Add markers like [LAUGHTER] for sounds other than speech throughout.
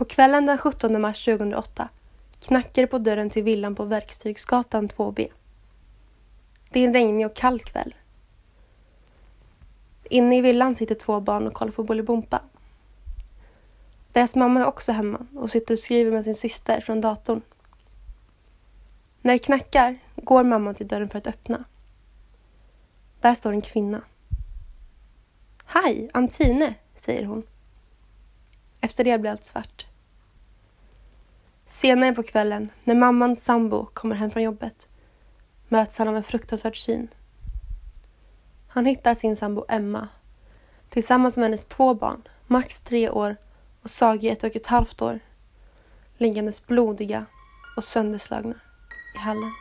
På kvällen den 17 mars 2008 knackar det på dörren till villan på Verkstygsgatan 2B. Det är en regnig och kall kväll. Inne i villan sitter två barn och kollar på Bolibompa. Deras mamma är också hemma och sitter och skriver med sin syster från datorn. När det knackar går mamman till dörren för att öppna. Där står en kvinna. Hej, Antine, säger hon. Efter det blir allt svart. Senare på kvällen, när mammans sambo kommer hem från jobbet, möts han av en fruktansvärd syn. Han hittar sin sambo Emma tillsammans med hennes två barn, max tre år och Sagi ett och ett halvt år, liggandes blodiga och sönderslagna i hallen.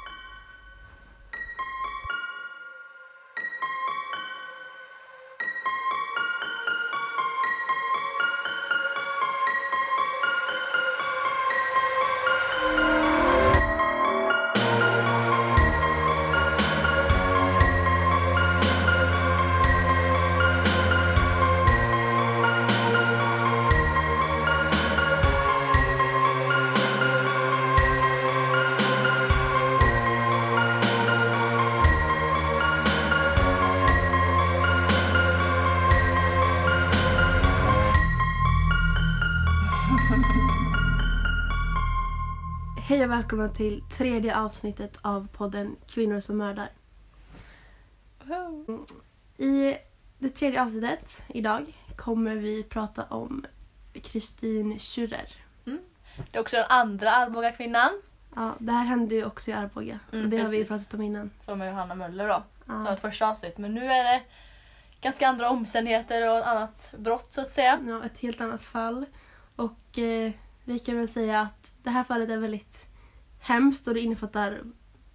Hej och välkomna till tredje avsnittet av podden Kvinnor som mördar. I det tredje avsnittet idag kommer vi prata om Kristin Schürrer. Det är också den andra Arboga-kvinnan Ja, det här hände ju också i Arboga. Mm, och det har vi precis. pratat om innan. som är Johanna Möller då. Ja. Som var ett första avsnitt. Men nu är det ganska andra omständigheter och ett annat brott så att säga. Ja, ett helt annat fall. Och eh, vi kan väl säga att det här fallet är väldigt hemskt och det innefattar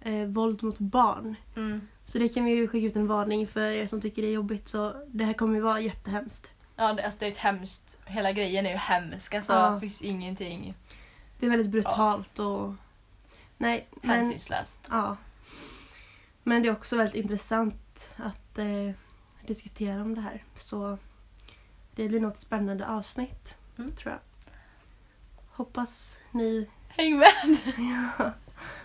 eh, våld mot barn. Mm. Så det kan vi ju skicka ut en varning för er som tycker det är jobbigt. Så det här kommer ju vara jättehemskt. Ja, det, alltså det är ett hemskt. Hela grejen är ju hemsk. Alltså, Ja. Det finns ingenting Det är väldigt brutalt och... Nej, men... hänsynslöst. Ja. Men det är också väldigt intressant att eh, diskutera om det här. Så det blir nog ett spännande avsnitt, Mm. tror jag. Hoppas ni... Häng med! [LAUGHS] Ja.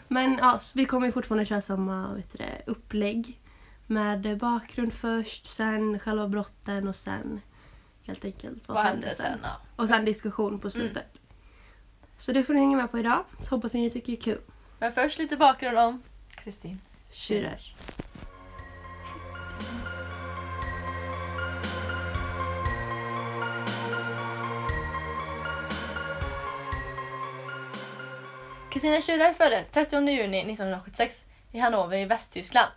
Men ja, vi kommer ju fortfarande köra samma vet du, det, upplägg. Med bakgrund först, sen själva brotten och sen helt enkelt Vad hände sen? Ja. Och sen diskussion på slutet. Så det får ni hänga med på idag. Så hoppas ni tycker det är kul. Men först lite bakgrund om Kristin. Schürrer. Kristina Schürrer föddes 30 juni 1976 i Hannover i Västtyskland.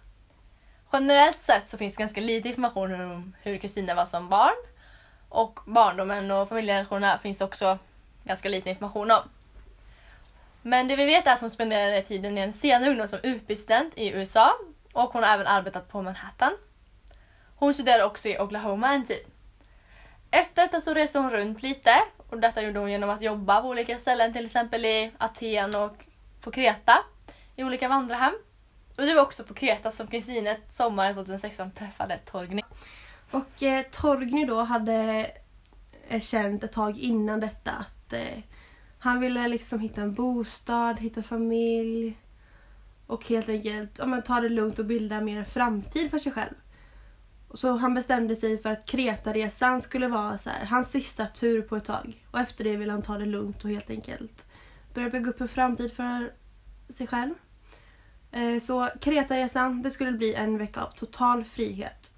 Generellt sett så finns ganska lite information om hur Kristina var som barn. Och barndomen och familjerelationerna finns det också ganska lite information om. Men det vi vet är att hon spenderade tiden i en sen ungdom som utbytesstudent i USA och hon har även arbetat på Manhattan. Hon studerade också i Oklahoma en tid. Efter detta så reste hon runt lite och detta gjorde hon genom att jobba på olika ställen, till exempel i Aten och på Kreta i olika vandrarhem. Och det var också på Kreta som Kristine sommaren 2016 träffade Torgny. Och eh, Torgny då hade eh, känt ett tag innan detta att eh, han ville liksom hitta en bostad, hitta familj och helt enkelt ja, men, ta det lugnt och bilda mer en framtid för sig själv. Så han bestämde sig för att Kretaresan skulle vara så här, hans sista tur på ett tag. Och efter det ville han ta det lugnt och helt enkelt börja bygga upp en framtid för sig själv. Eh, Så Kretaresan, det skulle bli en vecka av total frihet.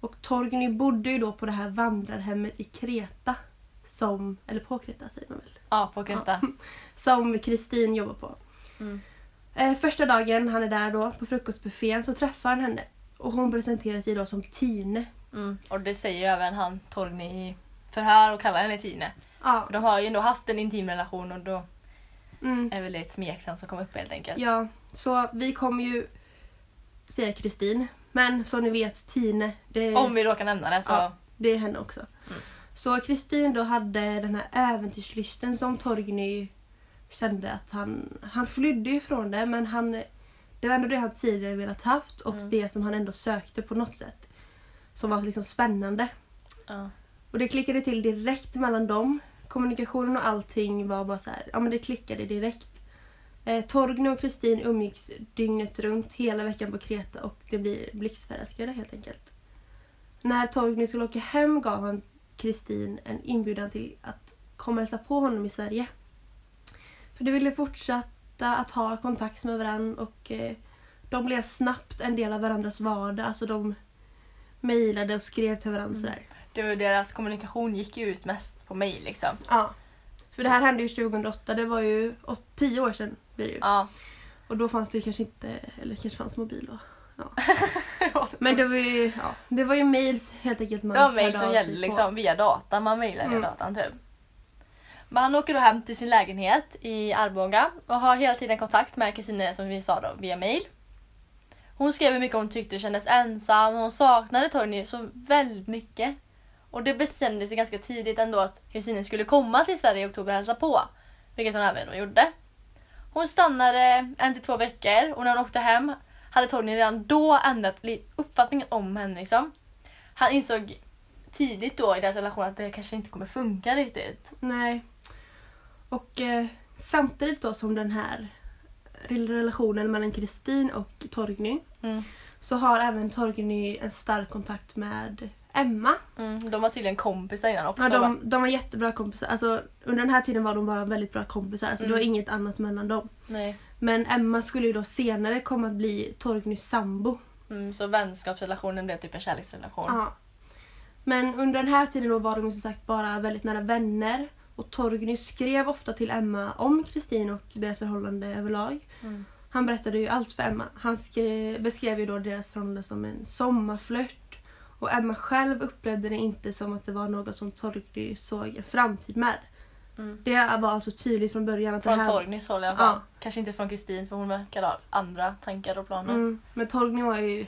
Och Torgny bodde ju då på det här vandrarhemmet i Kreta. Som, eller på Kreta säger man väl? Ja, på Kreta. [LAUGHS] Som Kristin jobbar på. Mm. Eh, första dagen han är där då på frukostbuffén så träffar han henne. Och hon presenterar sig då som Tine. Mm. Och det säger ju även han Torgny i förhör och kallar henne Tine. Ja, De har ju ändå haft en intim relation och då mm, är väl det ett smeknamn som kom upp helt enkelt. ja. Så vi kommer ju säga Kristin. Men som ni vet, Tine, det, Om vi råkar nämna det så... Ja. det är henne också. Mm. Så Kristin då hade den här äventyrslysten som Torgny kände att han... Han flydde ifrån det men han... Det var ändå det han tidigare velat haft och Mm. det som han ändå sökte på något sätt. Som var liksom spännande. Ja. Och det klickade till direkt mellan dem. kommunikationen och allting var bara så här, ja men det klickade direkt. Eh, Torgny och Kristin umgicks dygnet runt hela veckan på Kreta och det blir blixtförälskade helt enkelt. När Torgny skulle åka hem gav han Kristin en inbjudan till att komma och hälsa på honom i Sverige. För de ville fortsätta att ha kontakt med varandra och eh, de blev snabbt en del av varandras vardag. Alltså de mejlade och skrev till varandra sådär. Det var deras kommunikation gick ju ut mest på mail liksom. Ja. För det här hände ju 2008, det var ju åt- tio år sedan blir det ju. Ja. Och då fanns det kanske inte, eller kanske fanns mobil då. [LAUGHS] Ja. Men det var ju, ja, det var ju mails helt enkelt man Det var mail hörde som gällde liksom via data. Man via Mm. datan typ. Men han åker då hem till sin lägenhet i Arboga och har hela tiden kontakt med Kristine som vi sa då via mail. Hon skrev hur mycket hon tyckte det kändes ensam och hon saknade Torgny så väldigt mycket. Och det bestämde sig ganska tidigt ändå att Kristine skulle komma till Sverige i oktober och hälsa på. Vilket hon även då gjorde. Hon stannade en till två veckor och när hon åkte hem hade Torgny redan då ändrat uppfattningen om henne. Liksom. Han insåg tidigt då i deras relation att det kanske inte kommer funka riktigt. Nej. Och eh, samtidigt då som den här relationen mellan Kristin och Torgny Mm. så har även Torgny en stark kontakt med Emma. Mm, de var tydligen kompisar innan också. Ja, va? de, de var jättebra kompisar. Alltså, under den här tiden var de bara väldigt bra kompisar. Alltså, Det var Mm. inget annat mellan dem. Nej. Men Emma skulle ju då senare komma att bli Torgnys sambo. Mm, så vänskapsrelationen blev typ en kärleksrelation. Ja. Men under den här tiden då var de som sagt bara väldigt nära vänner. Och Torgny skrev ofta till Emma om Kristin och deras förhållande överlag. Mm. Han berättade ju allt för Emma. Han skrev, beskrev ju då deras förhållande som en sommarflört. Och Emma själv upplevde det inte som att det var något som Torgny såg en framtid med. Mm. Det var alltså tydligt från början att Från det här... Torgnys håll i alla fall. Ja. Kanske inte från Kristin för hon verkar ha andra tankar och planer. Mm, men Torgny var ju...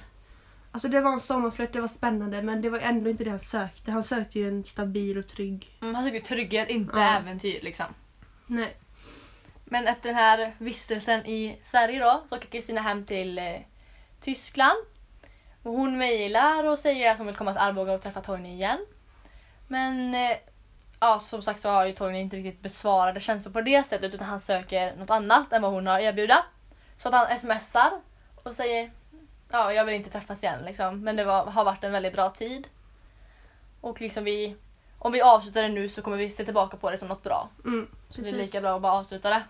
Alltså det var en sommarflört, det var spännande men det var ändå inte det han sökte. Han sökte ju en stabil och trygg... Mm, han tycker trygghet, inte Ja. äventyr liksom. Nej. Men efter den här vistelsen i Sverige då så åker Kristina hem till eh, Tyskland. Och hon mejlar och säger att hon vill komma till Arboga och träffa Torgny igen. Men eh, ja, som sagt så har ju Torgny inte riktigt besvarade känslor på det sättet utan han söker något annat än vad hon har att erbjuda. Så att han smsar och säger ja, jag vill inte träffas igen liksom. Men det var, har varit en väldigt bra tid. Och liksom vi, om vi avslutar det nu så kommer vi se tillbaka på det som något bra. Mm, Så det är lika bra att bara avsluta det.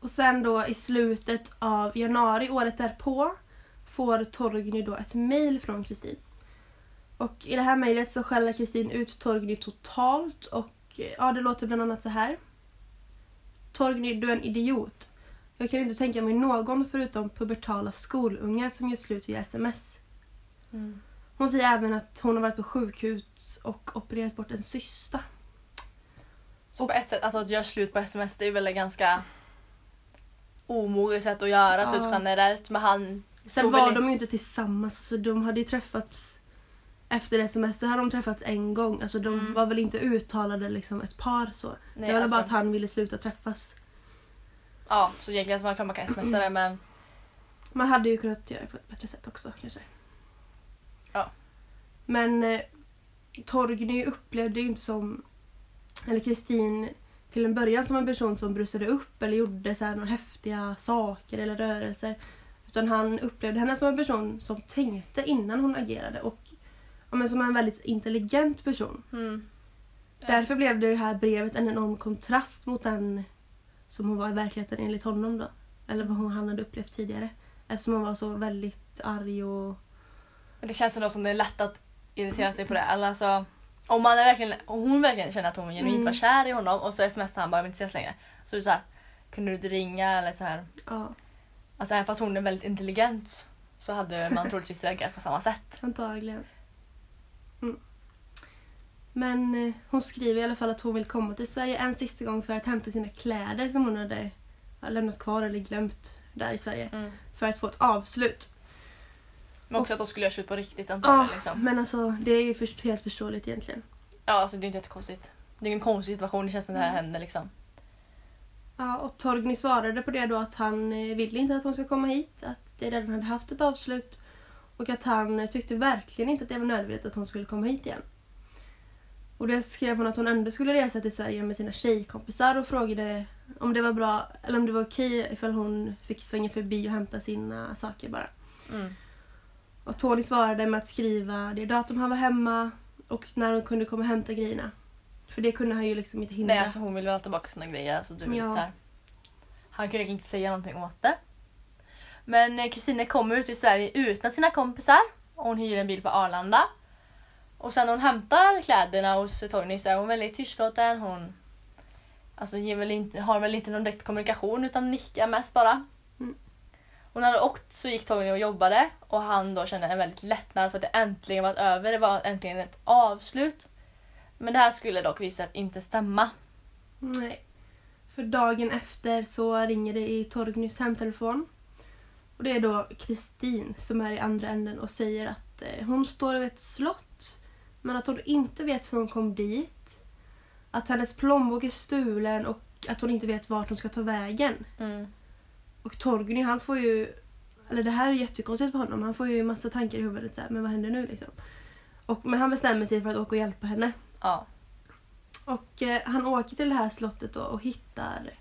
Och sen då i slutet av januari året därpå får Torgny då ett mejl från Kristin. Och i det här mejlet så skäller Kristin ut Torgny totalt och eh, ja, det låter bland annat så här. Torgny, du är en idiot. Jag kan inte tänka mig någon förutom pubertala skolungar som gör slut via sms. Hon säger även att hon har varit på sjukhus och opererat bort en cysta. Så på ett sätt, alltså att göra slut på sms det är väl ett ganska omoget sätt att göra Ja. slut generellt. Men han Sen var väl de ju inte tillsammans så de hade ju träffats efter sms. Det hade de träffats en gång. Alltså de Mm. var väl inte uttalade liksom ett par så. Nej, det var alltså- bara att han ville sluta träffas. Ja, så egentligen så man klart man kan smsa det men Man hade ju kunnat göra det på ett bättre sätt också kanske. Ja. Men eh, Torgny upplevde ju inte som, eller Kristin till en början som en person som brusade upp eller gjorde så här några häftiga saker eller rörelser. Utan han upplevde henne som en person som tänkte innan hon agerade och ja, men som en väldigt intelligent person. mm. Därför blev det här brevet en enorm kontrast mot den som hon var i verkligheten enligt honom då. Eller vad hon, han hade upplevt tidigare. Eftersom hon var så väldigt arg och... Men det känns ändå som det är lätt att irritera sig på det. Alltså, om, man är verkligen, om hon verkligen känner att hon genuint Mm. var kär i honom och så smsar han bara vill inte ses längre. Så det så här, kunde du inte ringa eller så här. Ja, Alltså även fast hon är väldigt intelligent så hade man troligtvis reagerat på samma sätt. antagligen. Mm. Men eh, hon skriver i alla fall att hon vill komma till Sverige en sista gång för att hämta sina kläder som hon hade ja, lämnat kvar eller glömt där i Sverige. Mm. För att få ett avslut. Men också att de skulle göra slut på riktigt Ja, antagligen. Liksom. men alltså det är ju först, helt förståeligt egentligen. Ja, alltså det är inte jättekonstigt. Det är ingen konstig situation, det känns som det här Mm. händer liksom. Ja, och Torgny svarade på det då att han eh, ville inte att hon ska komma hit. Att det redan hade haft ett avslut. Och att han eh, tyckte verkligen inte att det var nödvändigt att hon skulle komma hit igen. Och då skrev hon att hon ändå skulle resa till Sverige med sina tjejkompisar och frågade om det var bra eller om det var okej ifall hon fick svänga förbi och hämta sina saker bara. Mm. Och Tony svarade med att skriva det datum han var hemma och när hon kunde komma och hämta grejerna. För det kunde han ju liksom inte hindra. Nej, alltså hon vill väl ha tillbaka sina grejer. Alltså, du vet, Ja. så här. Han egentligen inte säga någonting åt det. Men eh, Kristina kommer ut i Sverige utan sina kompisar. Och hon hyr en bil på Arlanda. Och sen när hon hämtar kläderna hos Torgny så är hon väldigt tystlåten. Hon alltså, ger väl inte, har väl inte någon direkt kommunikation utan nickar mest bara. Mm. Hon hade åkt så gick Torgny och jobbade och han då kände en väldigt lättnad för att det äntligen var över. Det var äntligen ett avslut. Men det här skulle dock visa att inte stämma. Nej. För dagen efter så ringer det i Torgnys hemtelefon. Och det är då Kristin som är i andra änden och säger att eh, hon står vid ett slott men att hon inte vet hur hon kom dit. Att hennes plånbok är stulen och att hon inte vet vart hon ska ta vägen. Mm. Och Torgny han får ju, eller det här är jättekonstigt för honom, han får ju massa tankar i huvudet så här, men vad händer nu liksom? Och, men han bestämmer sig för att åka och hjälpa henne. Ja. Och eh, han åker till det här slottet då och hittar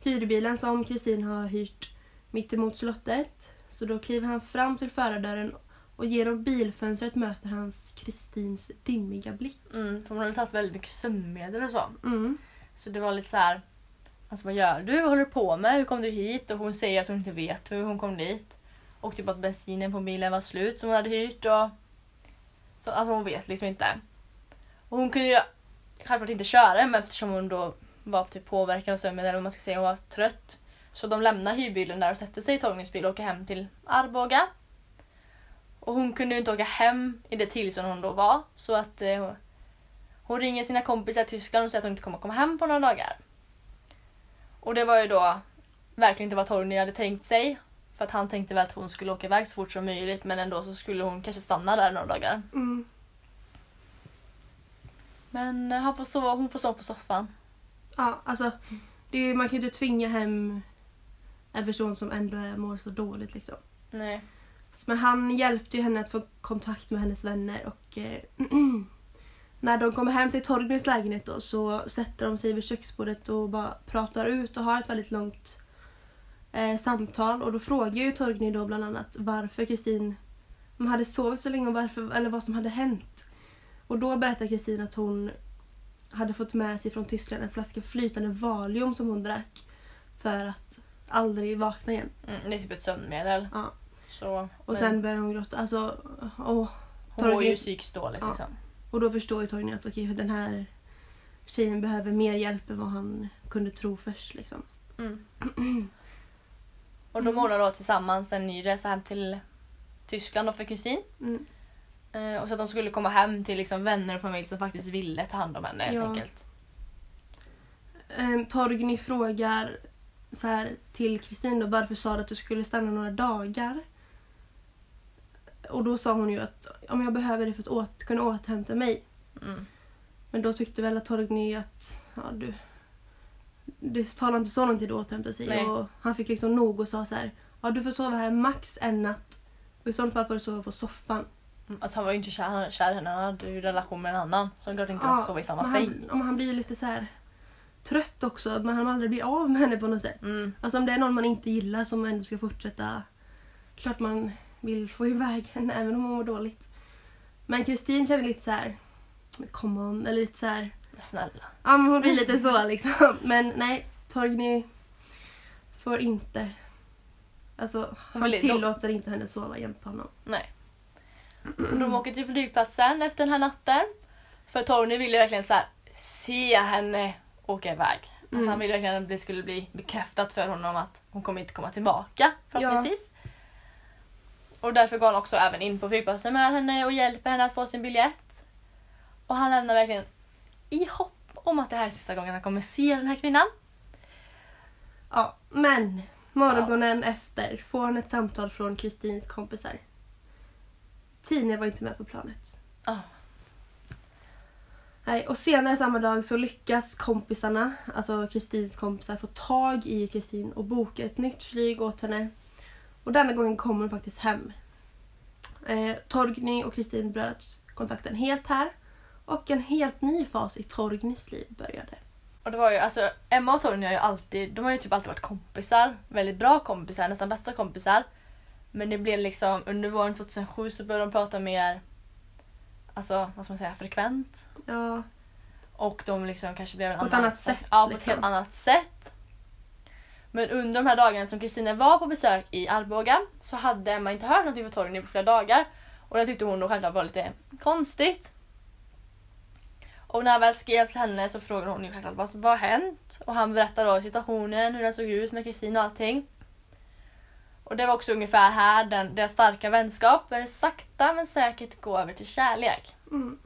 hyrbilen som Kristin har hyrt mitt emot slottet. Så då kliver han fram till förardörren och genom bilfönstret möter hans Kristins dimmiga blick. Mm, för hon hade tagit väldigt mycket sömnmedel och så. Mm. Så det var lite så här. Alltså vad gör du? Vad håller du på med? Hur kom du hit? Och hon säger att hon inte vet hur hon kom dit. Och typ att bensinen på bilen var slut som hon hade hyrt. Och... Så alltså hon vet liksom inte. Och hon kunde ju självklart inte köra men eftersom hon då var typ påverkad av sömnen eller vad man ska säga, hon var trött. Så de lämnar hyrbilen där och sätter sig i Torgnys bil och åker hem till Arboga. Och hon kunde ju inte åka hem i det tillstånd hon då var. Så att eh, hon ringer sina kompisar i Tyskland och säger att hon inte kommer komma hem på några dagar. Och det var ju då verkligen inte vad Torgny hade tänkt sig. För att han tänkte väl att hon skulle åka iväg så fort som möjligt men ändå så skulle hon kanske stanna där några dagar. Mm. Men eh, han får sova, hon får sova på soffan. Ja, alltså det är, man kan ju inte tvinga hem en person som ändå mår så dåligt liksom. Nej. Men han hjälpte ju henne att få kontakt med hennes vänner och eh, [CLEARS THROAT] när de kommer hem till Torgnys lägenhet då så sätter de sig vid köksbordet och bara pratar ut och har ett väldigt långt eh, samtal och då frågar ju Torgny då bland annat varför Kristin hade sovit så länge och varför, eller vad som hade hänt. Och då berättar Kristin att hon hade fått med sig från Tyskland en flaska flytande Valium som hon drack för att aldrig vakna igen. Mm, det är typ ett sömnmedel. Ja. Så, Och sen börjar hon gråta. Alltså, åh. hon mår ju psykiskt dåligt Ja. liksom. Och då förstår ju Torgny att okej, den här tjejen behöver mer hjälp än vad han kunde tro först. Liksom. Mm. [CLEARS THROAT] Och de ordnar då tillsammans en ny resa hem till Tyskland då för Kristin. Mm. Eh, och så att de skulle komma hem till liksom vänner och familj som faktiskt ville ta hand om henne helt Ja. enkelt. Ehm, Torgny frågar så här till Kristin då, varför sa du att du skulle stanna några dagar? Och då sa hon ju att om jag behöver det för att åt, kunna återhämta mig. Mm. Men då tyckte väl att Torgny att ja, du, du talar inte så lång tid att återhämta sig. Nej. Och han fick liksom nog och sa så här, ja du får sova här max en natt. Och i sådant fall får du sova på soffan. Mm, Alltså han var ju inte kär, kär i henne, han hade ju relation med en annan. Så klart inte Ja, måste sova i samma men säng. han, han blir ju lite så här trött också. Men han aldrig blir av med henne på något sätt. Mm. Alltså om det är någon man inte gillar som ändå ska fortsätta. Klart man vill få iväg henne [LAUGHS] även om hon mår dåligt. Men Kristin känner lite så här. Come on. Eller lite så här. Snälla. Ja men hon blir lite så liksom. [LAUGHS] Men nej. Torgny får inte. Alltså han vill- tillåter inte henne sova jämt på honom. Nej. De åker till flygplatsen efter den här natten. För Torgny ville verkligen så här, se henne åka iväg. Alltså Mm. Han ville verkligen att det skulle bli bekräftat för honom att hon kommer inte komma tillbaka förhoppningsvis. Och därför går han också även in på flygplatsen med henne och hjälper henne att få sin biljett. Och han lämnar verkligen i hopp om att det här är sista gången han kommer se den här kvinnan. Ja men morgonen efter får han ett samtal från Kristins kompisar. Tine var inte med på planet. Ah. Nej, och senare samma dag så lyckas kompisarna, alltså Kristins kompisar, få tag i Kristin och boka ett nytt flyg åt henne. Och denna gången kommer hon faktiskt hem. Eh, Torgny och Kristin bröt kontakten helt här. Och en helt ny fas i Torgnys liv började. Och det var ju, alltså Emma och Torgny har ju alltid, de har ju typ alltid varit kompisar. Väldigt bra kompisar, nästan bästa kompisar. Men det blev liksom, under våren 2007 så började de prata mer, alltså vad ska man säga, frekvent. Ja, Och de liksom kanske blev en På ett annan, annat sätt, Ja, på ett liksom. helt annat sätt. Men under de här dagarna som Kristina var på besök i Arboga så hade Emma inte hört någonting från Torgny på flera dagar. Och det tyckte hon då självklart var lite konstigt. Och när jag väl skrev till henne så frågade hon ju självklart vad som har hänt. Och han berättade då situationen, hur den såg ut med Kristin och allting. Och det var också ungefär här den, deras starka vänskap började sakta men säkert gå över till kärlek. mm,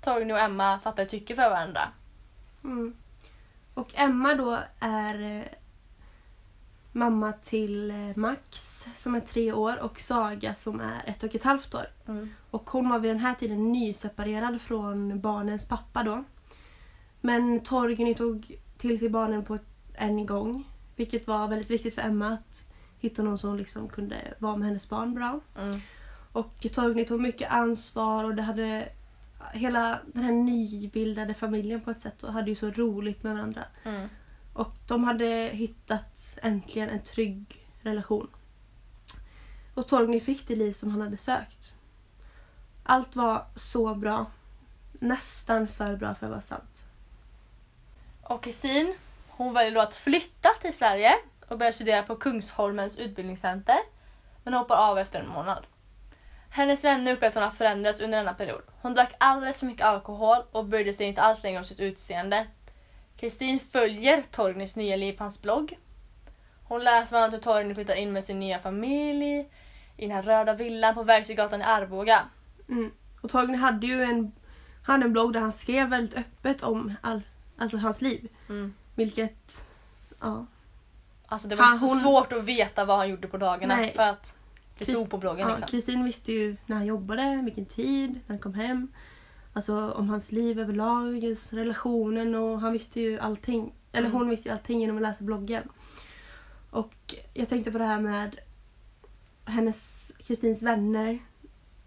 Torgny och Emma fattade tycke för varandra. mm. Och Emma då är eh, mamma till eh, Max som är tre år och Saga som är ett och ett halvt år. Mm. Och hon var vid den här tiden nyseparerad från barnens pappa då. Men Torgny tog till sig barnen på en gång. Vilket var väldigt viktigt för Emma att hitta någon som liksom kunde vara med hennes barn bra. Mm. Och Torgny tog mycket ansvar och det hade hela den här nybildade familjen på ett sätt och hade ju så roligt med varandra. Mm. Och de hade hittat äntligen en trygg relation. Och Torgny fick det liv som han hade sökt. Allt var så bra. Nästan för bra för att vara sant. Och Kristin, hon väljer då att flytta till Sverige och börjar studera på Kungsholmens utbildningscenter. Men hoppar av efter en månad. Hennes vänner upplever att hon har förändrats under denna period. Hon drack alldeles för mycket alkohol och brydde sig inte alls längre om sitt utseende. Kristin följer Torgnys nya liv på hans blogg. Hon läser bland annat hur Torgny flyttar in med sin nya familj i den här röda villan på Verksjögatan i Arboga. Mm. Och Torgny hade ju en, han en blogg där han skrev väldigt öppet om all, alltså hans liv. Mm. Vilket, ja. Alltså det var Han- inte så hon- svårt att veta vad han gjorde på dagarna Nej. för att det stod på bloggen. ja, Liksom. Kristin visste ju när han jobbade, vilken tid, när han kom hem. Alltså om hans liv överlag, relationen och han visste ju allting. Eller Mm. hon visste ju allting genom att läsa bloggen. Och jag tänkte på det här med hennes, Kristins vänner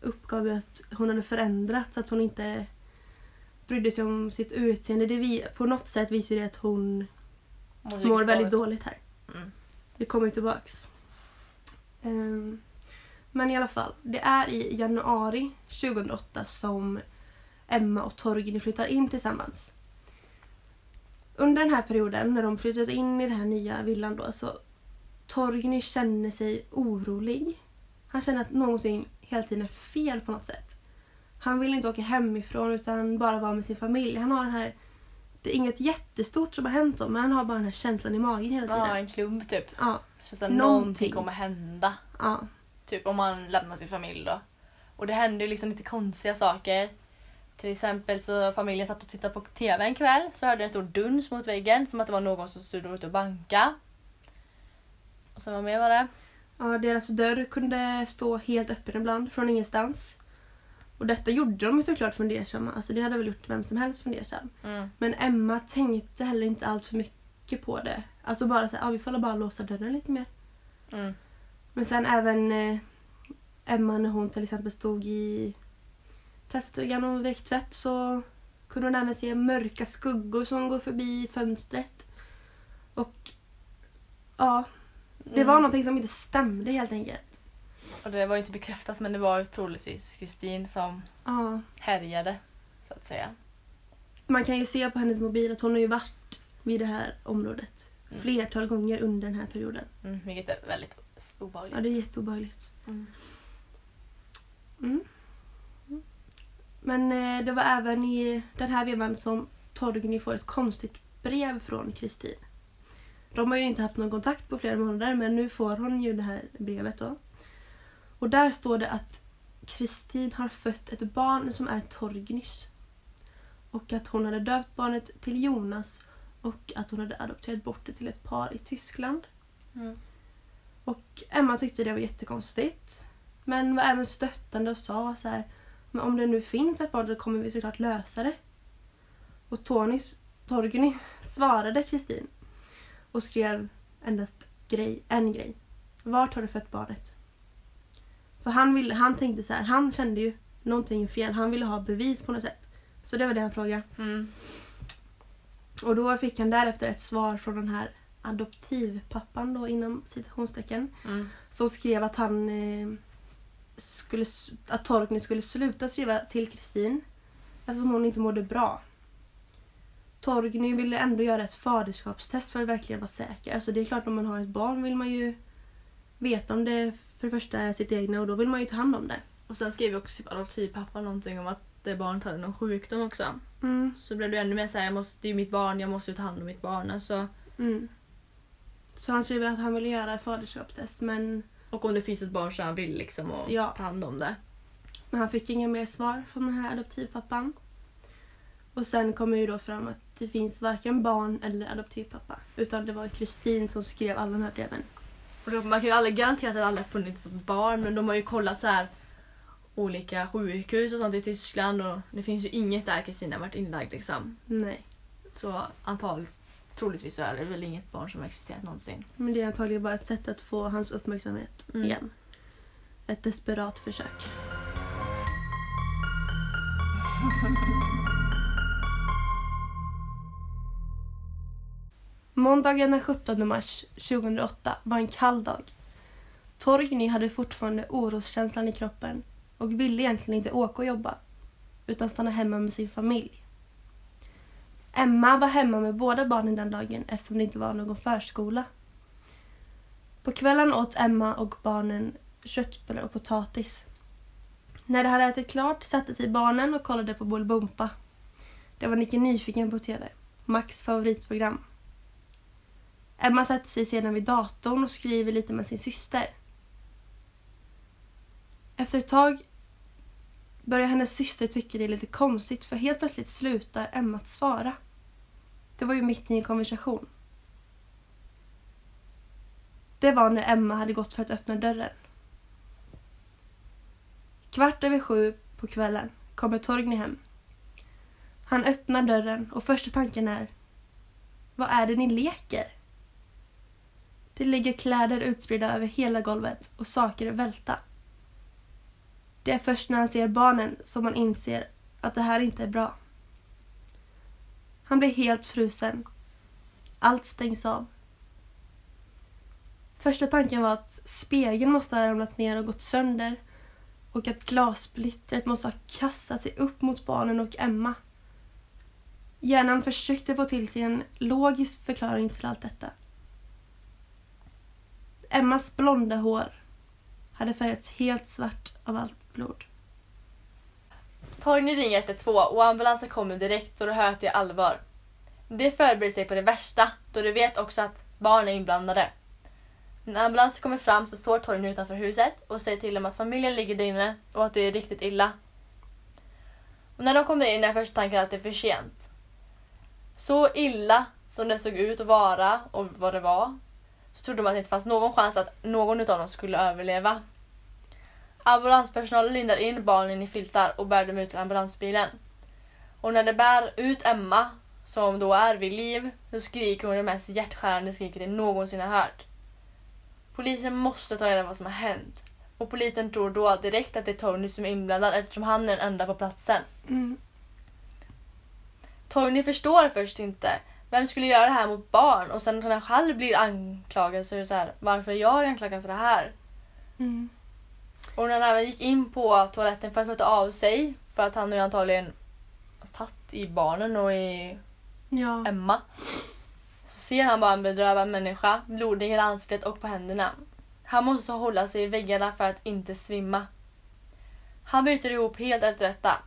uppgav ju att hon hade förändrats, att hon inte brydde sig om sitt utseende. Det vi, på något sätt visar det att hon Mår mår väldigt dåligt. här. Mm. Det kommer ju tillbaks. Ehm, men i alla fall, det är i januari 2008 som Emma och Torgny flyttar in tillsammans. Under den här perioden, när de flyttat in i den här nya villan då, så Torgny känner sig orolig. Han känner att någonting hela tiden är fel på något sätt. Han vill inte åka hemifrån utan bara vara med sin familj. Han har den här... Det är inget jättestort som har hänt honom men han har bara den här känslan i magen hela tiden. Ja, en klump typ. Ja, känns att Någonting. någonting kommer hända. ja. Typ om man lämnar sin familj då. Och det händer ju liksom lite konstiga saker. Till exempel så familjen satt och tittade på TV en kväll så hörde en stor duns mot väggen som att det var någon som stod ute och banka. Och sen vad mer var det? Ja, deras dörr kunde stå helt öppen ibland från ingenstans. Och detta gjorde de ju såklart fundersamma. Alltså det hade väl gjort vem som helst fundersam. Mm. Men Emma tänkte heller inte allt för mycket på det. Alltså bara såhär, ja vi får bara låsa dörren lite mer. Mm. Men sen även eh, Emma när hon till exempel stod i tvättstugan och vek tvätt så kunde hon även se mörka skuggor som går förbi fönstret. Och ja, det var Mm. någonting som inte stämde helt enkelt. Och det var ju inte bekräftat men det var ju troligtvis Kristin som Ja. härjade. Så att säga. Man kan ju se på hennes mobil att hon har ju varit vid det här området Mm. flertal gånger under den här perioden. Mm, vilket är väldigt obehagligt. Ja, det är jätteobehagligt. Mm. Men eh, det var även i den här vevan som Torgny får ett konstigt brev från Kristin. De har ju inte haft någon kontakt på flera månader men nu får hon ju det här brevet då. Och där står det att Kristin har fött ett barn som är Torgnys. Och att hon hade döpt barnet till Jonas och att hon hade adopterat bort det till ett par i Tyskland. Mm. Och Emma tyckte det var jättekonstigt. Men var även stöttande och sa så här. Men om det nu finns ett barn så kommer vi såklart lösa det. Och Tony, Torgny [LAUGHS] svarade Kristin. Och skrev endast grej, en grej. Vart har du fött barnet? För han, ville, han tänkte så här, han kände ju någonting är fel. Han ville ha bevis på något sätt. Så det var det han frågade. Mm. Och då fick han därefter ett svar från den här adoptivpappan då inom citationstecken. Mm. Som skrev att han eh, skulle, att Torgny skulle sluta skriva till Kristin eftersom hon inte mådde bra. Torgny ville ändå göra ett faderskapstest för att verkligen vara säker. Alltså det är klart om man har ett barn vill man ju veta om det för det första är sitt egna och då vill man ju ta hand om det. Och sen skrev också typ adoptivpappan någonting om att det barnet hade någon sjukdom också. Mm. Så blev det ännu mer såhär, jag måste, det är ju mitt barn, jag måste ju ta hand om mitt barn. Alltså, Mm. Så han skrev att han ville göra ett faderskapstest men, och om det finns ett barn så han vill liksom och Ja. ta hand om det. men han fick inga mer svar från den här adoptivpappan. Och sen kommer ju då fram att det finns varken barn eller adoptivpappa. Utan det var Kristin som skrev alla de här breven. Och då, man kan ju aldrig garantera att det aldrig har funnits ett barn men de har ju kollat så här olika sjukhus och sånt i Tyskland och det finns ju inget där Kristina har varit inlagd liksom. Nej. Så antagligen, troligtvis så är det väl inget barn som har existerat någonsin. Men det är antagligen bara ett sätt att få hans uppmärksamhet Mm. igen. Ett desperat försök. [LAUGHS] Måndagen den 17 mars 2008 var en kall dag. Torgny hade fortfarande oroskänslan i kroppen och ville egentligen inte åka och jobba utan stanna hemma med sin familj. Emma var hemma med båda barnen den dagen eftersom det inte var någon förskola. På kvällen åt Emma och barnen köttbullar och potatis. När de hade ätit klart satte sig barnen och kollade på Bolibompa. Det var Nicke Nyfiken på TV. Max favoritprogram. Emma satte sig sedan vid datorn och skriver lite med sin syster. Efter ett tag börjar hennes syster tycka det är lite konstigt för helt plötsligt slutar Emma att svara. Det var ju mitt i en konversation. Det var när Emma hade gått för att öppna dörren. Kvart över sju på kvällen kommer Torgny hem. Han öppnar dörren och första tanken är Vad är det ni leker? Det ligger kläder utspridda över hela golvet och saker är välta. Det är först när han ser barnen som han inser att det här inte är bra. Han blir helt frusen. Allt stängs av. Första tanken var att spegeln måste ha ramlat ner och gått sönder och att glassplittret måste ha kastat sig upp mot barnen och Emma. Hjärnan försökte få till sig en logisk förklaring till allt detta. Emmas blonda hår hade färgats helt svart av allt blod. Torgny ringer 112 och ambulansen kommer direkt och de hör att det är allvar. De förbereder sig på det värsta då de vet också att barn är inblandade. När ambulansen kommer fram så står Torgny utanför huset och säger till dem att familjen ligger där inne och att det är riktigt illa. Och när de kommer in är första tanken att det är för sent. Så illa som det såg ut att vara och vad det var så trodde man att det inte fanns någon chans att någon av dem skulle överleva. Ambulanspersonalen lindar in barnen i filtar och bär dem ut till ambulansbilen. Och när de bär ut Emma, som då är vid liv, så skriker hon det mest hjärtskärande skriket de någonsin har hört. Polisen måste ta reda på vad som har hänt. Och polisen tror då direkt att det är Tony som är inblandad eftersom han är den enda på platsen. Mm. Tony förstår först inte. Vem skulle göra det här mot barn? Och sen när han själv blir anklagad så är det så här, varför är jag anklagad för det här? Mm. Och när han även gick in på toaletten för att tvätta av sig, för att han nu antagligen tagit i barnen och i Ja. Emma. Så ser han bara en bedrövad människa, blodig i hela ansiktet och på händerna. Han måste hålla sig i väggarna för att inte svimma. Han bryter ihop helt efter detta.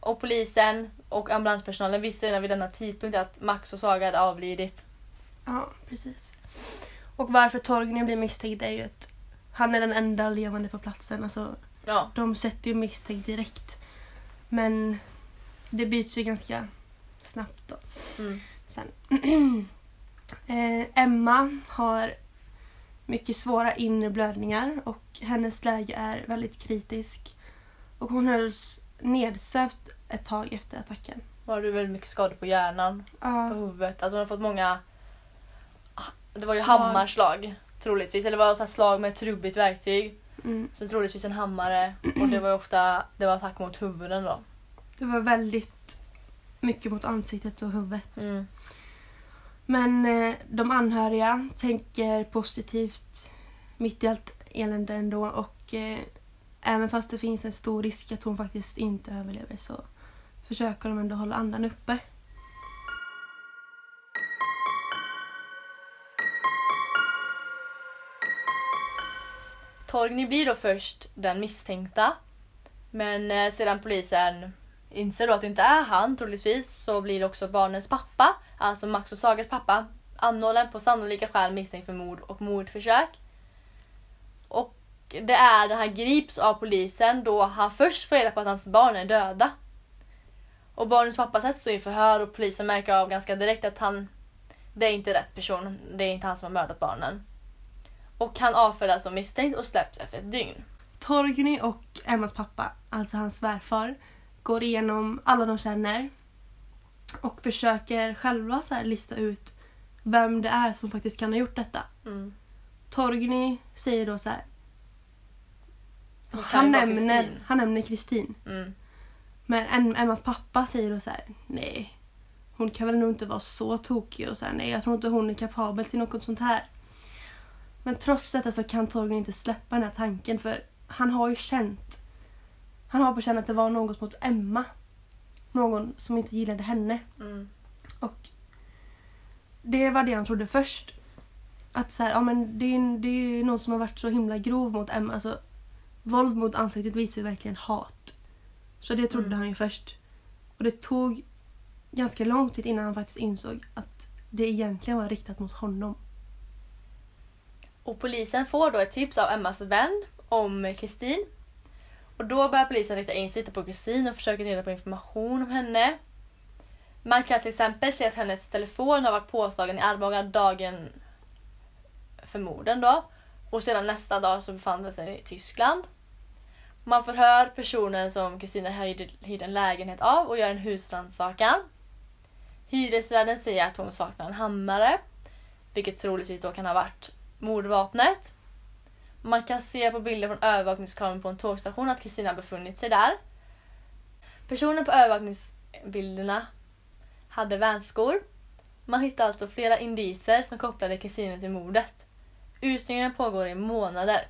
Och polisen och ambulanspersonalen visste redan vid denna tidpunkt att Max och Saga hade avlidit. ja, precis. Och varför Torgny blir misstänkt är ju att han är den enda levande på platsen. Alltså, Ja. de sätter ju misstänkt direkt. Men det byts ju ganska snabbt då. Mm. Sen. [CLEARS THROAT] eh, Emma har mycket svåra inre blödningar och hennes läge är väldigt kritisk. Och hon hölls nedsövd ett tag efter attacken. Var du väldigt mycket skador på hjärnan, på Ja, huvudet. Alltså hon har fått många... Det var ju Slag. hammarslag troligtvis. Eller det var så slag med ett trubbigt verktyg. mm, Så troligtvis en hammare. Och det var ofta det var attack mot huvuden då. Det var väldigt mycket mot ansiktet och huvudet. Mm. Men eh, de anhöriga tänker positivt mitt i allt elände ändå och eh, även fast det finns en stor risk att hon faktiskt inte överlever så försöker de ändå hålla andan uppe. Torgny blir då först den misstänkta. Men eh, sedan polisen inser då att det inte är han troligtvis så blir också barnens pappa, alltså Max och Sagas pappa, anhållen på sannolika skäl misstänkt för mord och mordförsök. Och det är när han grips av polisen då han först får reda på att hans barn är döda. Och barnens pappa sätts då i förhör och polisen märker av ganska direkt att han det är inte rätt person. Det är inte han som har mördat barnen. Och han avfärdas som misstänkt och släpps efter ett dygn. Torgny och Emmas pappa, alltså hans svärfar, går igenom alla de känner och försöker själva så lista ut vem det är som faktiskt kan ha gjort detta. Mm. Torgny säger då så här. Han nämner, han nämner Kristin. Mm. Men Em- Emmas pappa säger då så här. Nej, hon kan väl nog inte vara så tokig och så här, nej jag tror inte hon är kapabel till något sånt här. Men trots detta så kan Torgny inte släppa den här tanken för han har ju känt han har på känn att det var något mot Emma. Någon som inte gillade henne. Mm. Och det var det han trodde först. Att så här, ja men det är, det är någon som har varit så himla grov mot Emma. Alltså, våld mot ansiktet visar ju verkligen hat. Så det trodde Mm. han ju först. Och det tog ganska lång tid innan han faktiskt insåg att det egentligen var riktat mot honom. Och polisen får då ett tips av Emmas vän om Kristin. Och då börjar polisen rikta in sig på Kristin och försöker ta reda på information om henne. Man kan till exempel se att hennes telefon har varit påslagen i Arboga dagen för morden då. Och sedan nästa dag så befann den sig i Tyskland. Man förhör personen som Kristina hyrde en lägenhet av och gör en husrannsakan. Hyresvärden säger att hon saknar en hammare. Vilket troligtvis då kan ha varit mordvapnet. Man kan se på bilder från övervakningskameran på en tågstation att Kristina befunnit sig där. Personen på övervakningsbilderna hade vänskor. Man hittar alltså flera indiser som kopplade Kristina till mordet. Utredningen pågår i månader.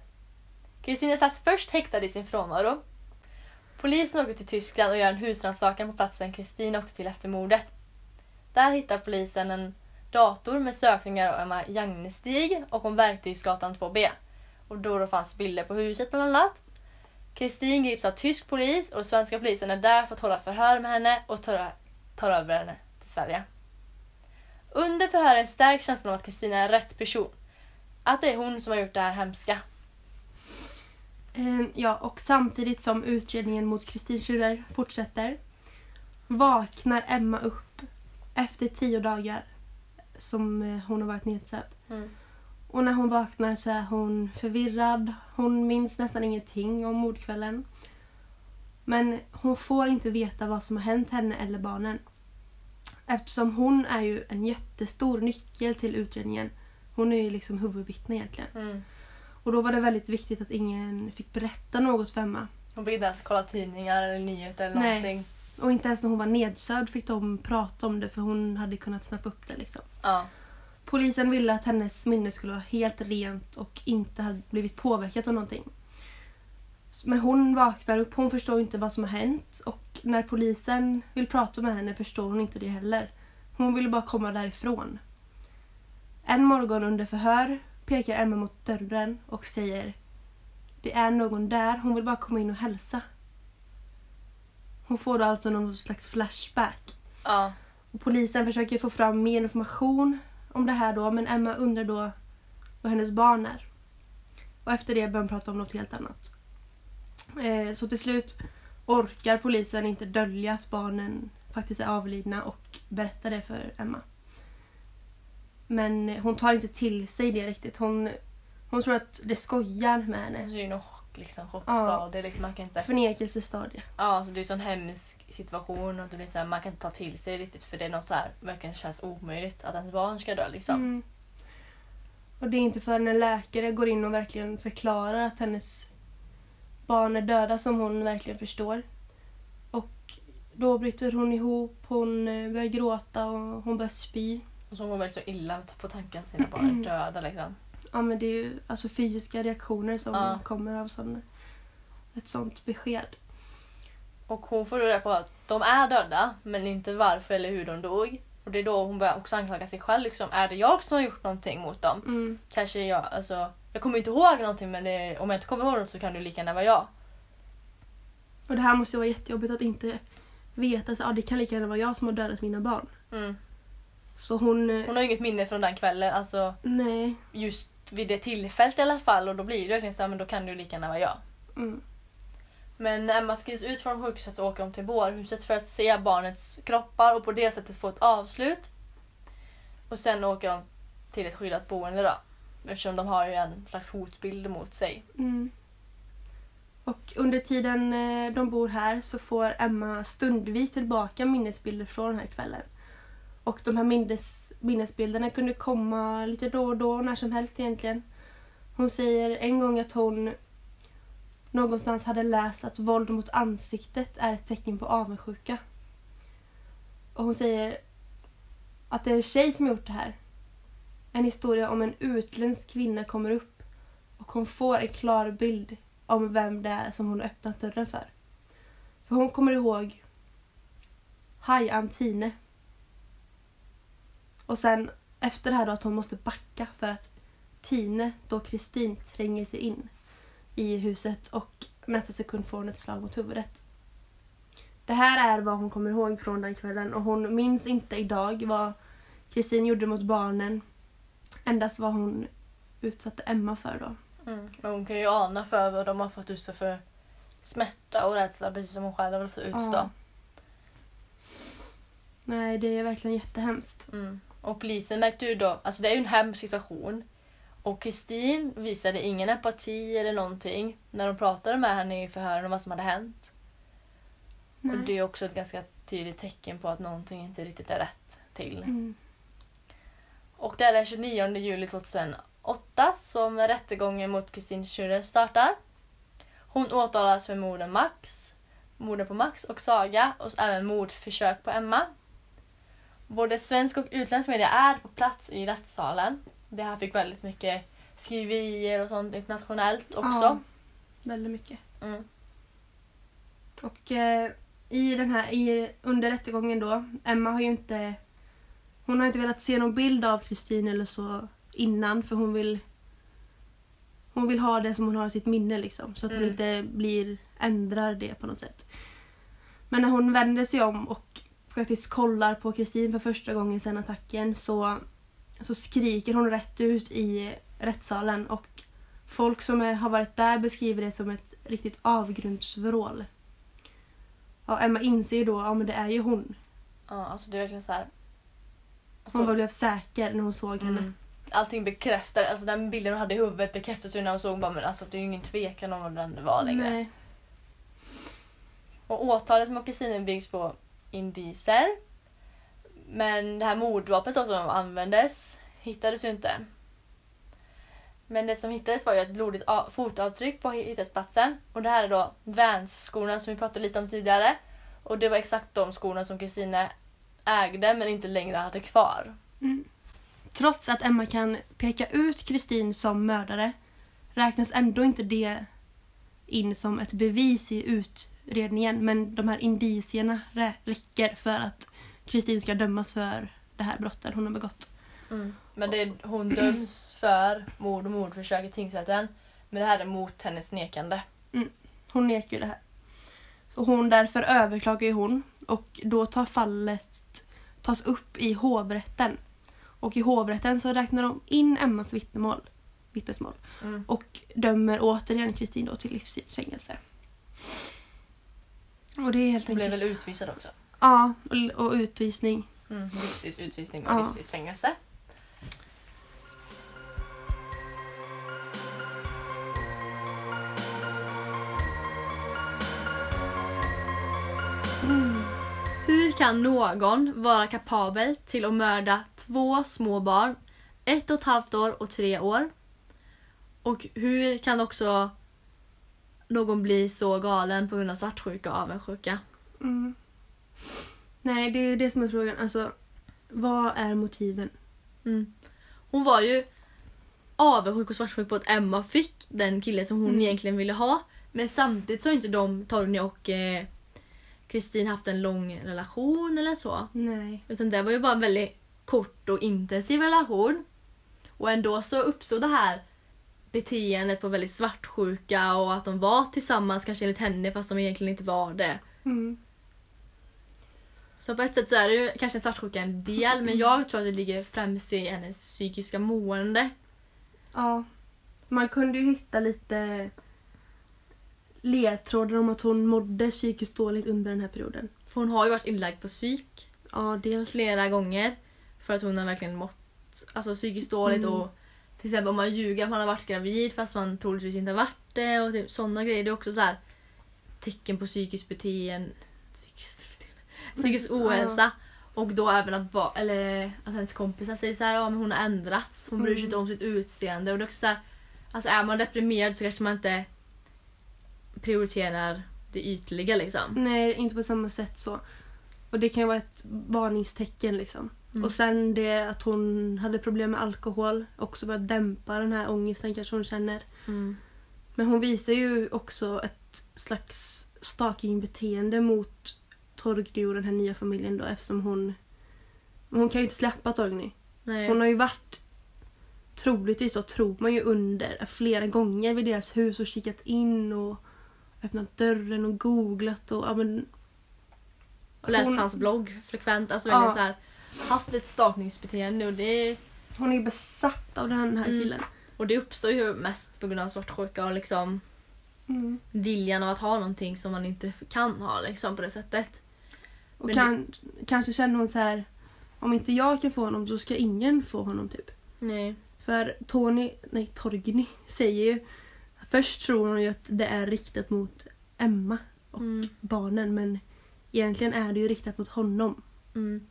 Kristina satt först häktad i sin frånvaro. Polisen åker till Tyskland och gör en husrannsakan på platsen Kristina åkte till efter mordet. Där hittar polisen en dator med sökningar av Emma Jagnestig och om Verktygsgatan 2B. Och då, då fanns bilder på huset bland annat. Kristin grips av tysk polis och svenska polisen är där för att hålla förhör med henne och tar, tar över henne till Sverige. Under förhören stärks känslan av att Kristina är rätt person. Att det är hon som har gjort det här hemska. Ehm, ja, och samtidigt som utredningen mot Kristin Schürrer fortsätter vaknar Emma upp efter tio dagar som eh, hon har varit nedsövd. Mm. Och när hon vaknar så är hon förvirrad. Hon minns nästan ingenting om mordkvällen. Men hon får inte veta vad som har hänt henne eller barnen. Eftersom hon är ju en jättestor nyckel till utredningen. Hon är ju liksom huvudvittne egentligen. Mm. Och då var det väldigt viktigt att ingen fick berätta något för Emma. Hon fick inte ens kolla tidningar eller nyheter eller Nej. någonting. Och inte ens när hon var nedsövd fick de prata om det för hon hade kunnat snappa upp det liksom. Ja. Polisen ville att hennes minne skulle vara helt rent och inte hade blivit påverkat av någonting. Men hon vaknar upp, hon förstår inte vad som har hänt och när polisen vill prata med henne förstår hon inte det heller. Hon ville bara komma därifrån. En morgon under förhör pekar Emma mot dörren och säger Det är någon där, hon vill bara komma in och hälsa. Hon får då alltså någon slags flashback. Ja. Och polisen försöker få fram mer information om det här då men Emma undrar då vad hennes barn är. Och efter det börjar de prata om något helt annat. Eh, så till slut orkar polisen inte dölja att barnen faktiskt är avlidna och berättar det för Emma. Men hon tar inte till sig det riktigt. Hon, hon tror att det skojar med Det henne. är ju någon chock, liksom, chockstadie. Liksom, man kan inte... Förnekelsestadie. Ja, alltså det är en sån hemsk situation och det blir så här, man kan inte ta till sig riktigt för det är något så här verkligen känns omöjligt att ens barn ska dö liksom. Mm. Och det är inte förrän en läkare går in och verkligen förklarar att hennes barn är döda som hon verkligen förstår. Och då bryter hon ihop, hon eh, börjar gråta och hon börjar spy. Och så mår väldigt så illa på tanken att sina barn är [CLEARS THROAT] döda liksom. Ja men det är ju alltså fysiska reaktioner som Ja. kommer av sån, ett sånt besked. Och hon får reda på att de är döda, men inte varför eller hur de dog. Och det är då hon börjar också anklaga sig själv. Liksom, är det jag som har gjort någonting mot dem? Mm. Kanske jag, alltså. Jag kommer inte ihåg någonting men det, om jag inte kommer ihåg något så kan det lika gärna vara jag. Och det här måste ju vara jättejobbigt att inte veta så, ja, det kan lika gärna vara jag som har dödat mina barn. Mm. Så hon... eh, Hon har inget minne från den kvällen, alltså Nej. just vid det tillfället i alla fall. Och då blir det verkligen så här, men då kan det ju lika gärna vara jag. Mm. Men när Emma skrivs ut från sjukhuset så åker de till bårhuset för att se barnets kroppar och på det sättet få ett avslut. Och sen åker de till ett skyddat boende då. Eftersom de har ju en slags hotbild mot sig. Mm. Och under tiden eh, de bor här så får Emma stundvis tillbaka minnesbilder från den här kvällen. Och de här minnes, minnesbilderna kunde komma lite då och då, när som helst egentligen. Hon säger en gång att hon någonstans hade läst att våld mot ansiktet är ett tecken på avundsjuka. Och hon säger att det är en tjej som har gjort det här. En historia om en utländsk kvinna kommer upp och hon får en klar bild om vem det är som hon har öppnat dörren för. För hon kommer ihåg Haj Antine. Och sen efter det här då att hon måste backa för att Tine, då Kristin, tränger sig in i huset och nästa sekund får hon ett slag mot huvudet. Det här är vad hon kommer ihåg från den kvällen och hon minns inte idag vad Kristin gjorde mot barnen. Endast vad hon utsatte Emma för då. Mm. Men hon kan ju ana för vad de har fått utstå för smärta och rädsla precis som hon själv har fått utstå. Ja. Nej, det är verkligen jättehemskt. Mm. Och polisen märkte ju då, alltså det är ju en hemsk situation. Och Kristin visade ingen empati eller någonting när de pratade med henne i förhören om vad som hade hänt. Nej. Och det är också ett ganska tydligt tecken på att någonting inte riktigt är rätt till. Mm. Och det är den 29 juli 2008 som rättegången mot Kristin Schürrer startar. Hon åtalas för morden Max, morden på Max och Saga och även mordförsök på Emma. Både svensk och utländsk media är på plats i rättssalen. Det här fick väldigt mycket skriverier och sånt internationellt också. Ja, väldigt mycket. Mm. Och eh, i den här, i, under rättegången då, Emma har ju inte hon har inte velat se någon bild av Kristin eller så innan för hon vill hon vill ha det som hon har i sitt minne liksom så att hon Mm. inte blir ändrar det på något sätt. Men när hon vänder sig om och faktiskt kollar på Kristin för första gången sedan attacken så, så skriker hon rätt ut i rättssalen och folk som är, har varit där beskriver det som ett riktigt avgrundsvrål. Ja, Emma inser ju då, ja men det är ju hon. Ja, alltså det är verkligen så här. Alltså, Hon bara blev säker när hon såg henne. mm, allting bekräftar, alltså den bilden hon hade i huvudet bekräftades ju när hon såg bara men alltså det är ju ingen tvekan om vad den var längre. Nej. Och åtalet mot kusinen byggs på indicier. Men det här mordvapnet då som användes hittades ju inte. Men det som hittades var ju ett blodigt fotavtryck på hittesplatsen. Och det här är då Vans-skorna som vi pratade lite om tidigare. Och det var exakt de skorna som Kristine ägde men inte längre hade kvar. Mm. Trots att Emma kan peka ut Kristin som mördare räknas ändå inte det in som ett bevis i utredningen. Men de här indicierna rä- räcker för att Kristin ska dömas för det här brottet hon har begått. Men det, hon döms för mord och mordförsök i tingsrätten. Men det här är mot hennes nekande. Hon nekar ju det här. Så hon därför överklagar ju hon och då tar fallet tas upp i hovrätten. Och i hovrätten så räknar de in Emmas vittnemål, vittnesmål Mm. och dömer återigen Kristin då till livstidsfängelse. Och det är helt Hon blev enkelt... väl utvisad också. Ja, och, och utvisning. Mm. Livstids utvisning och Ja. livstidsfängelse. Mm. Hur kan någon vara kapabel till att mörda två små barn, ett och ett halvt år och tre år? Och hur kan också någon bli så galen på grund av svartsjuka och avundsjuka? Mm. Nej, det är ju det som är frågan. Alltså, vad är motiven? Mm. Hon var ju avundsjuk och svartsjuk på att Emma fick den killen som hon Mm. egentligen ville ha. Men samtidigt så har inte de, Torgny och eh, Kristin haft en lång relation eller så. Nej. Utan det var ju bara en väldigt kort och intensiv relation. Och ändå så uppstod det här beteendet på väldigt svartsjuka och att de var tillsammans kanske enligt henne fast de egentligen inte var det. Mm. Så på ett sätt så är det ju kanske en svartsjuka en del men jag tror att det ligger främst i hennes psykiska mående. Ja. Man kunde ju hitta lite ledtrådar om att hon mådde psykiskt dåligt under den här perioden. För hon har ju varit inlagd på psyk Ja, dels. flera gånger. För att hon har verkligen mått alltså, psykiskt dåligt Mm. och till exempel om man ljuger att man har varit gravid fast man troligtvis inte har varit det och typ sådana grejer. Det är också så här tecken på psykiskt beteende. Psykiskt, beteende. psykisk ohälsa. Och då även att, va, eller, att hennes kompisar säger så här, ja, men hon har ändrats. Hon bryr sig Mm. inte om sitt utseende. Och det är också så här, alltså är man deprimerad så kanske man inte prioriterar det ytliga liksom. Nej, inte på samma sätt så. Och det kan ju vara ett varningstecken liksom. Mm. Och sen det att hon hade problem med alkohol. Också för att dämpa den här ångesten kanske hon känner. Mm. Men hon visar ju också ett slags stalkingbeteende mot Torgny och den här nya familjen då eftersom hon... Hon kan ju inte släppa Torgny. Nej. Hon har ju varit troligtvis så tror man ju under flera gånger vid deras hus och kikat in och öppnat dörren och googlat och ja men Och läst Hon- hans blogg frekvent. Alltså Ja. så här, haft ett stalkningsbeteende och det, hon är besatt av den här Mm. killen. och det uppstår ju mest på grund av svartsjuka och liksom Mm. viljan av att ha någonting som man inte kan ha liksom på det sättet. Och Men kan, kanske känner hon så här om inte jag kan få honom så ska ingen få honom typ. Nej. För Tony, nej Torgny säger ju Först tror hon ju att det är riktat mot Emma och Mm. barnen men egentligen är det ju riktat mot honom. Mm.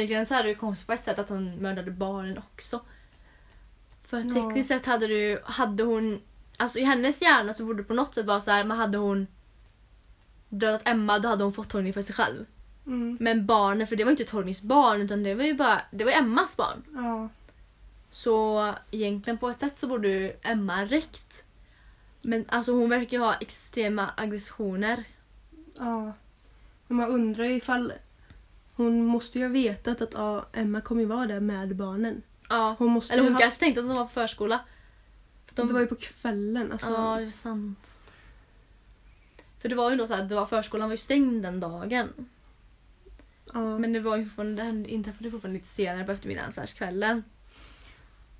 Verkligen så det ju konstigt på ett sätt att hon mördade barnen också. För Ja. tekniskt sett hade du, hade hon, alltså i hennes hjärna så borde det på något sätt vara så här, men hade hon dödat Emma då hade hon fått Torgny för sig själv. Mm. Men barnen, för det var inte Torgnys barn utan det var ju bara, det var Emmas barn. Ja. Så egentligen på ett sätt så borde ju Emma räckt. Men alltså hon verkar ju ha extrema aggressioner. Ja. Men man undrar ju ifall hon måste ju ha vetat att ja, Emma kommer ju vara där med barnen. Ja. Hon måste Eller hon ha kanske tänkte att de var på förskola. För de, Det var ju på kvällen. Alltså, Ja, det är sant. För det var ju då så att det var förskolan var ju stängd den dagen. ja. Men det var ju fortfarande, det inträffade fortfarande lite senare på eftermiddagen, så här kvällen.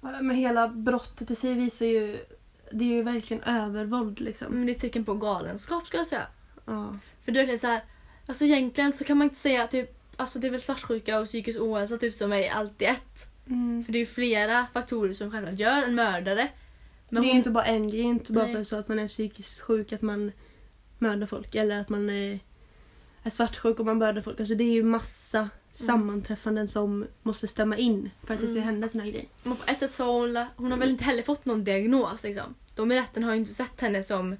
Men hela brottet i sig visar ju... Det är ju verkligen övervåld liksom. Men det är ett tecken på galenskap ska jag säga. Ja. För det är så här, alltså egentligen så kan man inte säga typ, alltså det är väl svartsjuka och psykisk ohälsa typ som är allt i ett. Mm. För det är ju flera faktorer som självklart gör en mördare. Men det är ju hon- inte bara en grej. Inte bara Nej. för så att man är psykiskt sjuk att man mördar folk. Eller att man är, är svartsjuk och man mördar folk. Alltså det är ju massa sammanträffanden som måste stämma in för att det ska Mm. hända såna här grejer. Men på ett sätt så har hon, hon har väl inte heller fått någon diagnos liksom. De i rätten har ju inte sett henne som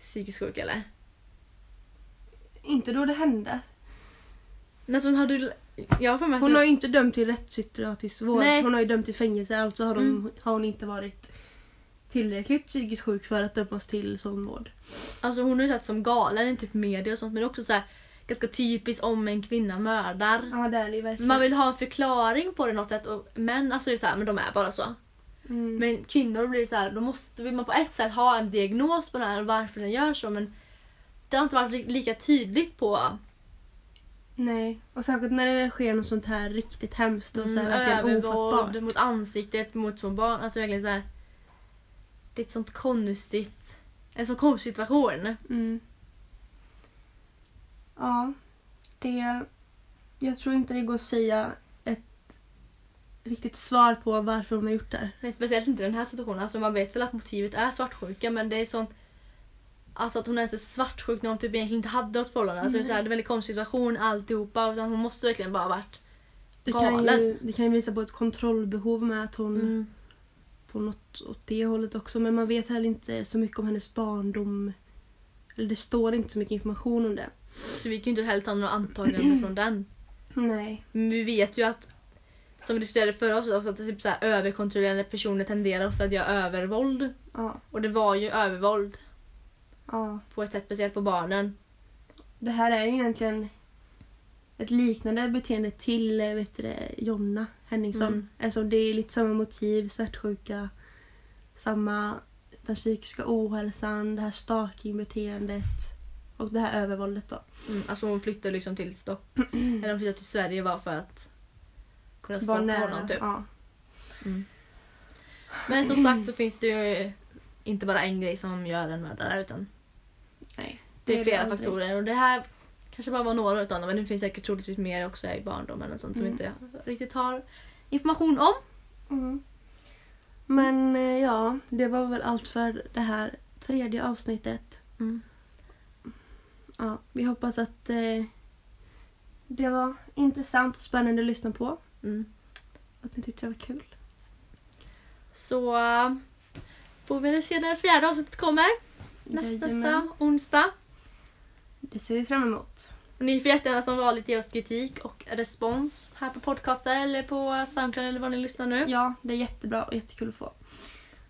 psykiskt sjuk eller? Inte då det hände. Så hon hade jag har för mig att Hon har ju inte dömt till rättspsykiatrisk vård. Nej. Hon har ju dömt till fängelse. Alltså har, de, Mm. har hon inte varit tillräckligt psykiskt sjuk för att dömas till sån vård. Alltså hon har ju sett som galen i typ media och sånt men det är också så här ganska typiskt om en kvinna mördar. Ja det är det ju verkligen. Man vill ha en förklaring på det något sätt och män alltså det är så här, men de är bara så. Mm. Men kvinnor blir så här, då måste vill man på ett sätt ha en diagnos på den här varför den gör så men det har inte varit li- lika tydligt på Nej. Och särskilt när det sker något sånt här riktigt hemskt och så här mm, verkligen ofattbart. mot ansiktet, mot små barn. Alltså verkligen så här. Det är ett sånt konstigt, en sån konstig situation. Mm. Ja, det... Jag tror inte det går att säga ett riktigt svar på varför hon har gjort det här. Nej, speciellt inte den här situationen. Alltså man vet väl att motivet är svartsjuka men det är sånt Alltså att hon ens är svartsjuk när hon typ egentligen inte hade något förhållande. Alltså är, så här, det är en väldigt konstig situation alltihopa. Utan hon måste verkligen bara ha varit Det kan, galen. ju, det kan ju visa på ett kontrollbehov med att hon Mm. på något åt det hållet också. Men man vet heller inte så mycket om hennes barndom. Eller det står inte så mycket information om det. Så vi kan ju inte heller ta några antaganden från den. Nej. Men vi vet ju att, som vi diskuterade förra avsnittet också, att typ så här, överkontrollerande personer tenderar ofta att göra övervåld. Ja. Och det var ju övervåld ja. på ett sätt, speciellt på barnen. Det här är ju egentligen ett liknande beteende till eh, vet du Jonna Henningsson. Mm. Alltså det är lite samma motiv, svartsjuka, samma den psykiska ohälsan, det här stalkingbeteendet och det här övervåldet då. Mm, alltså hon flyttade liksom till Stock [CLEARS THROAT] eller hon flyttade till Sverige bara för att kunna nära, honom typ. Ja. Men som sagt så finns det ju inte bara en grej som gör en mördare utan Nej. det är det flera aldrig. faktorer och det här kanske bara var några utav dem men det finns säkert troligtvis mer också i barndomen och sånt som vi Mm. inte riktigt har information om. Mm. Men eh, ja, det var väl allt för det här tredje avsnittet. Mm. Ja, vi hoppas att eh, det var intressant och spännande att lyssna på. Mm. Att ni tyckte det var kul. Så äh, får vi se när fjärde avsnittet kommer. Nästa, Jajamän. onsdag. Det ser vi fram emot. Ni får jättegärna som vanligt ge oss kritik och respons här på podcaster eller på Soundcloud eller var ni lyssnar nu. Ja, det är jättebra och jättekul att få.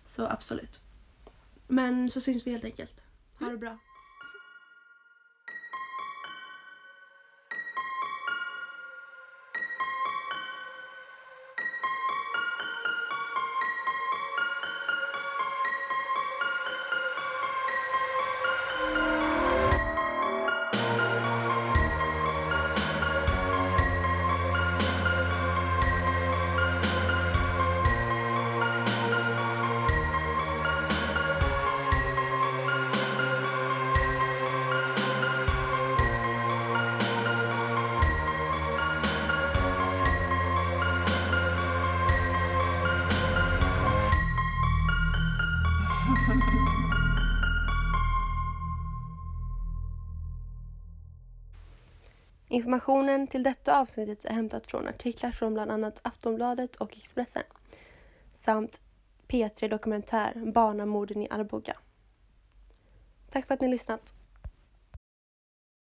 Så absolut. Men så syns vi helt enkelt. Ha det bra. Informationen till detta avsnittet är hämtat från artiklar från bland annat Aftonbladet och Expressen samt P3 Dokumentär Barnamorden i Arboga. Tack för att ni lyssnat.